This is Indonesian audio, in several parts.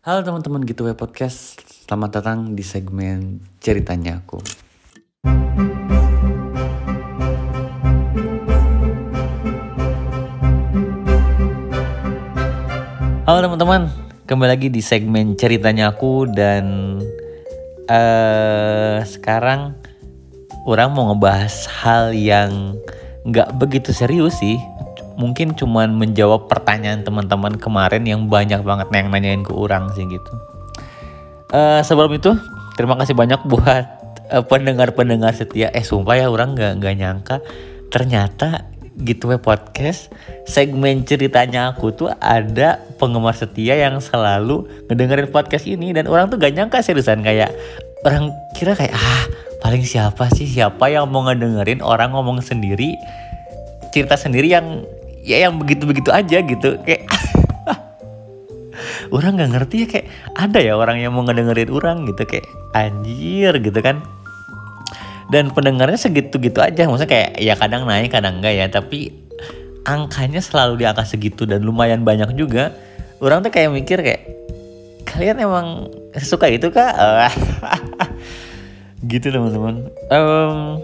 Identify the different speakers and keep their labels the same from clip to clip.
Speaker 1: Halo teman-teman gitu web podcast, selamat datang di segmen ceritanya aku. Halo teman-teman, kembali lagi di segmen ceritanya aku dan uh, sekarang orang mau ngebahas hal yang nggak begitu serius sih, mungkin cuman menjawab pertanyaan teman-teman kemarin yang banyak banget yang nanyain ke orang sih gitu. Uh, sebelum itu terima kasih banyak buat uh, pendengar-pendengar setia. Eh sumpah ya orang nggak nggak nyangka ternyata gitu ya podcast segmen ceritanya aku tuh ada penggemar setia yang selalu ngedengerin podcast ini dan orang tuh gak nyangka seriusan kayak orang kira kayak ah paling siapa sih siapa yang mau ngedengerin orang ngomong sendiri cerita sendiri yang ya yang begitu-begitu aja gitu. Kayak orang nggak ngerti ya kayak ada ya orang yang mau ngedengerin orang gitu kayak anjir gitu kan. Dan pendengarnya segitu-gitu aja maksudnya kayak ya kadang naik kadang enggak ya tapi angkanya selalu di angka segitu dan lumayan banyak juga. Orang tuh kayak mikir kayak kalian emang suka itu kak gitu teman-teman. Um,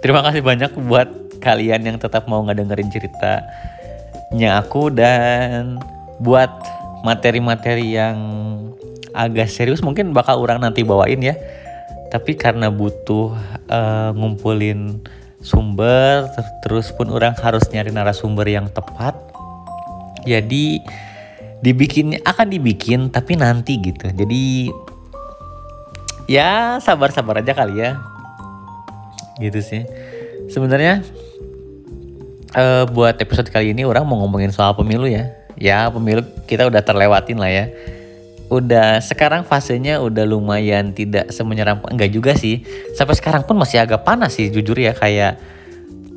Speaker 1: terima kasih banyak buat kalian yang tetap mau ngedengerin ceritanya aku dan buat materi-materi yang agak serius mungkin bakal orang nanti bawain ya. Tapi karena butuh uh, ngumpulin sumber ter terus pun orang harus nyari narasumber yang tepat. Jadi dibikinnya akan dibikin tapi nanti gitu. Jadi ya sabar-sabar aja kali ya. Gitu sih sebenarnya uh, buat episode kali ini orang mau ngomongin soal pemilu ya. Ya pemilu kita udah terlewatin lah ya. Udah sekarang fasenya udah lumayan tidak semenyeramkan enggak juga sih. Sampai sekarang pun masih agak panas sih jujur ya. Kayak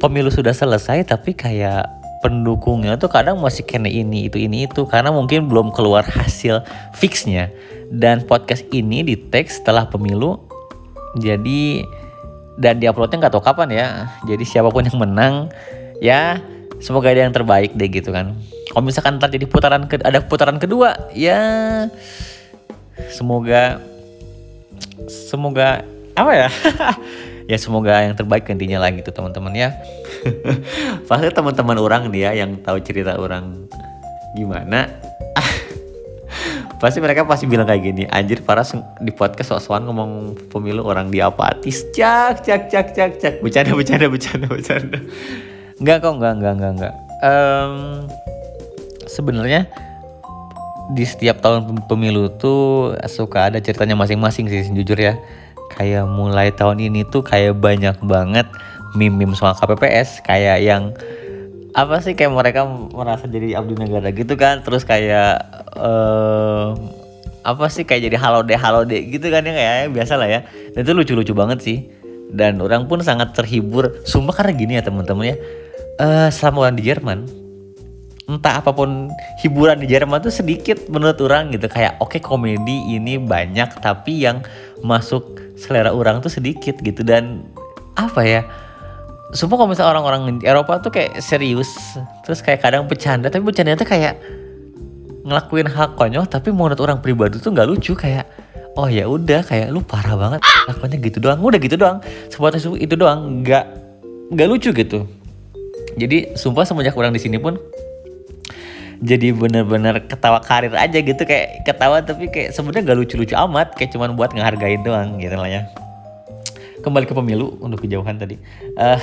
Speaker 1: pemilu sudah selesai tapi kayak pendukungnya tuh kadang masih kena ini itu ini itu. Karena mungkin belum keluar hasil fixnya. Dan podcast ini di teks setelah pemilu jadi dan diuploadnya nggak tahu kapan ya. Jadi siapa pun yang menang ya semoga ada yang terbaik deh gitu kan. Kalau misalkan ntar jadi putaran ke ada putaran kedua ya semoga semoga apa ya? Ya semoga yang terbaik gantinya lagi tuh teman-teman ya. Pasti teman-teman orang dia yang tahu cerita orang gimana pasti mereka pasti bilang kayak gini anjir Paras di podcast soal ngomong pemilu orang dia apatis cak cak cak cak cak bercanda bercanda bercanda bercanda Enggak kok, enggak, enggak, enggak, enggak. Um, Sebenarnya di setiap tahun pemilu tuh suka ada ceritanya masing-masing sih, jujur ya. Kayak mulai tahun ini tuh kayak banyak banget meme-meme soal KPPS, kayak yang apa sih kayak mereka merasa jadi abdi negara gitu kan, terus kayak uh, apa sih kayak jadi halo deh halo deh gitu kan ya kayak biasa lah ya. Dan itu lucu-lucu banget sih. Dan orang pun sangat terhibur, sumpah karena gini ya teman-teman ya uh, selama orang di Jerman entah apa pun hiburan di Jerman tuh sedikit menurut orang gitu kayak oke okay, komedi ini banyak tapi yang masuk selera orang tuh sedikit gitu dan apa ya Sumpah kalau misalnya orang-orang Eropa tuh kayak serius Terus kayak kadang bercanda Tapi bercanda tuh kayak Ngelakuin hal konyol Tapi menurut orang pribadi tuh nggak lucu Kayak Oh ya udah kayak lu parah banget Lakuannya gitu doang. Udah gitu doang Sebuah itu doang nggak nggak lucu gitu. Jadi sumpah semenjak orang di sini pun jadi bener-bener ketawa karir aja gitu kayak ketawa tapi kayak sebenarnya gak lucu-lucu amat kayak cuman buat ngehargain doang gitu lah ya kembali ke pemilu untuk kejauhan tadi. Uh,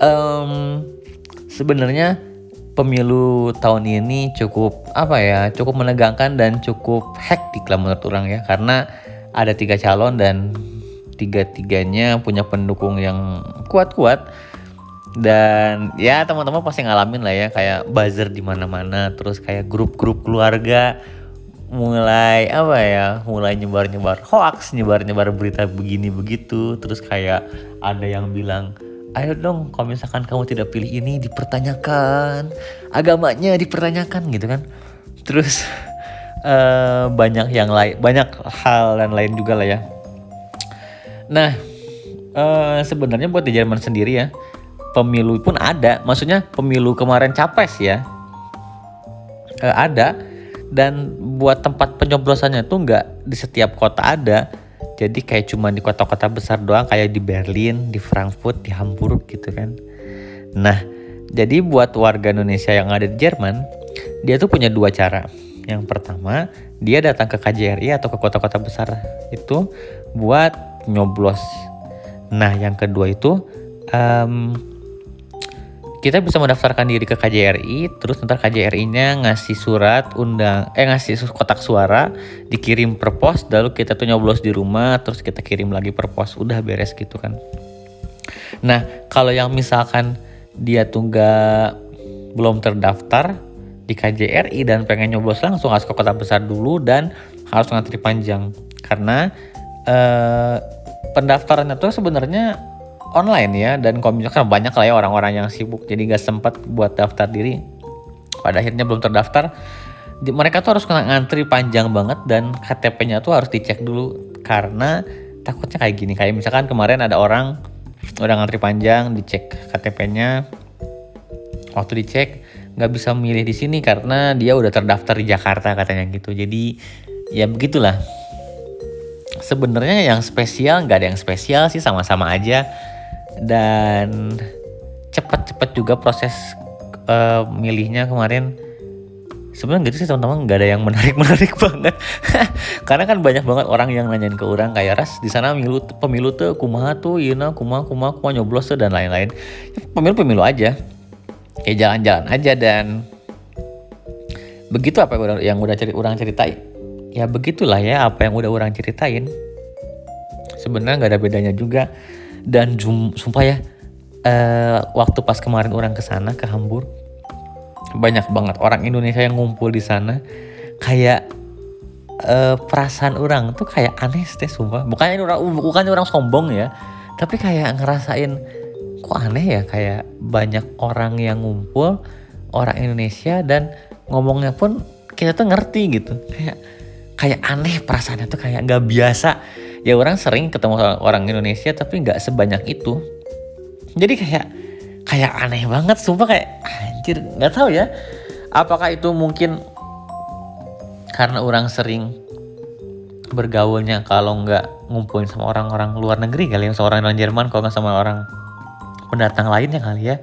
Speaker 1: um, sebenarnya pemilu tahun ini cukup apa ya cukup menegangkan dan cukup hektik lah menurut orang ya. Karena ada tiga calon dan tiga-tiganya punya pendukung yang kuat-kuat. Dan ya teman-teman pasti ngalamin lah ya kayak buzzer di mana-mana terus kayak grup-grup keluarga mulai apa ya mulai nyebar-nyebar hoax nyebar-nyebar berita begini begitu terus kayak ada yang bilang ayo dong kalau misalkan kamu tidak pilih ini dipertanyakan agamanya dipertanyakan gitu kan terus uh, banyak yang lain banyak hal dan lain juga lah ya nah uh, sebenarnya buat di Jerman sendiri ya pemilu pun ada. Maksudnya pemilu kemarin capres ya. E, ada. Dan buat tempat penyoblosannya tuh nggak di setiap kota ada. Jadi kayak cuma di kota-kota besar doang kayak di Berlin di Frankfurt di Hamburg gitu kan. Nah jadi buat warga Indonesia yang ada di Jerman dia tuh punya dua cara. Yang pertama dia datang ke KJRI atau ke kota-kota besar itu buat nyoblos. Nah yang kedua itu um, kita bisa mendaftarkan diri ke KJRI, terus ntar KJRI-nya ngasih surat undang, eh ngasih kotak suara, dikirim per pos, lalu kita tuh nyoblos di rumah, terus kita kirim lagi per pos, udah beres gitu kan. Nah kalau yang misalkan dia tuh nggak belum terdaftar di KJRI dan pengen nyoblos langsung harus ke kota besar dulu dan harus ngantri panjang karena eh, pendaftarannya tuh sebenarnya online ya dan kalau misalkan banyak lah ya orang-orang yang sibuk jadi nggak sempat buat daftar diri. Pada akhirnya belum terdaftar. Mereka tuh harus kena ngantri panjang banget dan KTP-nya tuh harus dicek dulu. Karena takutnya kayak gini kayak misalkan kemarin ada orang udah ngantri panjang dicek KTP-nya waktu dicek nggak bisa memilih di sini karena dia udah terdaftar di Jakarta katanya gitu. Jadi ya begitulah. Sebenarnya yang spesial nggak ada yang spesial sih sama-sama aja dan cepat-cepat juga proses uh, milihnya kemarin. Sebenarnya gitu sih teman-teman. Nggak ada yang menarik-menarik banget. Karena kan banyak banget orang yang nanyain ke orang kayak ras di sana pemilu pemilu tuh kumaha tuh iya kumaha kumaha kumaha nyoblos tuh dan lain-lain. Ya, pemilu pemilu aja. Ya jalan-jalan aja. Dan begitu apa yang udah ceri orang ceritain? Ya begitulah ya apa yang udah orang ceritain. Sebenarnya nggak ada bedanya juga dan jum, sumpah ya uh, waktu pas kemarin orang ke sana ke Hamburg banyak banget orang Indonesia yang ngumpul di sana. Kayak uh, perasaan orang tuh kayak aneh sih sumpah. Bukannya orang bukannya orang sombong ya tapi kayak ngerasain kok aneh ya kayak banyak orang yang ngumpul orang Indonesia dan ngomongnya pun kita tuh ngerti gitu. Kayak kayak aneh perasaannya tuh kayak nggak biasa ya orang sering ketemu orang Indonesia tapi nggak sebanyak itu. Jadi kayak kayak aneh banget sumpah kayak anjir nggak tahu ya. Apakah itu mungkin karena orang sering bergaulnya kalau nggak ngumpulin sama orang-orang luar negeri kali ya seorang orang Jerman kalau nggak sama orang pendatang lainnya kali ya.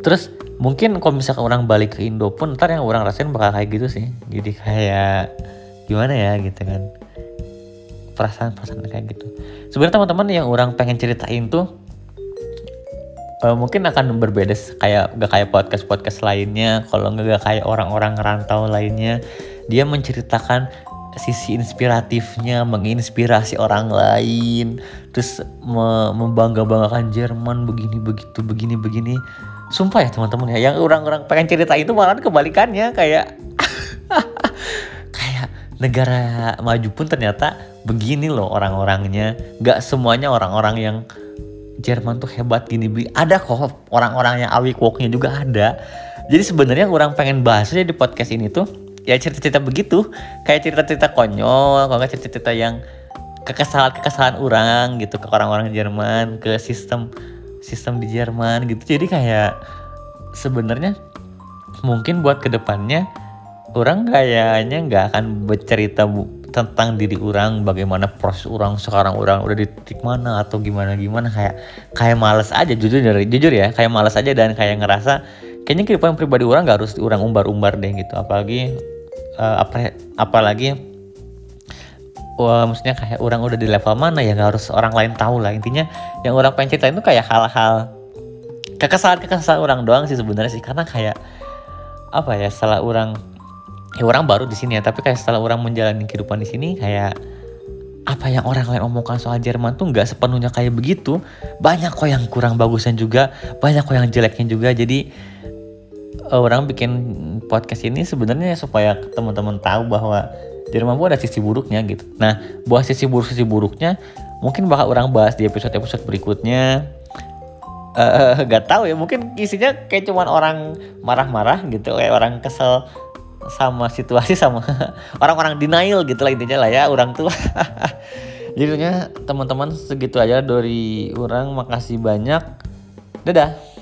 Speaker 1: Terus mungkin kalau misalkan orang balik ke Indo pun ntar yang orang rasain bakal kayak gitu sih. Jadi kayak gimana ya gitu kan perasaan-perasaan kayak gitu. Sebenarnya teman-teman yang orang pengen ceritain tuh uh, mungkin akan berbeda kayak gak kayak podcast podcast lainnya. Kalau nggak kayak orang-orang ngerantau lainnya. Dia menceritakan sisi inspiratifnya menginspirasi orang lain. Terus me membangga-banggakan Jerman begini begitu begini begini. Sumpah ya teman-teman ya yang orang-orang pengen cerita itu malah kebalikannya. Kayak kayak negara maju pun ternyata begini loh orang-orangnya. Gak semuanya orang-orang yang Jerman tuh hebat gini. Ada kok orang-orang yang awik woknya juga ada. Jadi sebenarnya orang pengen bahas aja di podcast ini tuh ya cerita-cerita begitu. Kayak cerita-cerita konyol kalau nggak cerita-cerita yang kekesalan-kekesalan orang gitu ke orang-orang Jerman ke sistem sistem di Jerman gitu. Jadi kayak sebenarnya mungkin buat ke depannya orang kayaknya nggak akan bercerita bu tentang diri orang bagaimana proses orang sekarang orang udah di titik mana atau gimana gimana kayak kayak males aja jujur dari jujur ya kayak males aja dan kayak ngerasa kayaknya kehidupan pribadi orang gak harus orang umbar-umbar deh gitu apalagi uh, apa apalagi wah maksudnya kayak orang udah di level mana ya gak harus orang lain tahu lah intinya yang orang pengen cerita itu kayak hal-hal kekesalan kekesalan orang doang sih sebenarnya sih karena kayak apa ya setelah orang ya orang baru di sini ya tapi kayak setelah orang menjalani kehidupan di sini kayak apa yang orang lain omongkan soal Jerman tuh nggak sepenuhnya kayak begitu. Banyak kok yang kurang bagusan juga banyak kok yang jeleknya juga. Jadi uh, orang bikin podcast ini sebenarnya supaya teman-teman tahu bahwa Jerman pun ada sisi buruknya gitu. Nah buat sisi buruk sisi buruknya mungkin bakal orang bahas di episode episode berikutnya uh, gak tahu ya mungkin isinya kayak cuman orang marah-marah gitu kayak orang kesel sama situasi sama orang-orang denial gitu lah intinya lah ya orang tua. Jadinya teman-teman segitu aja dari orang makasih banyak. Dadah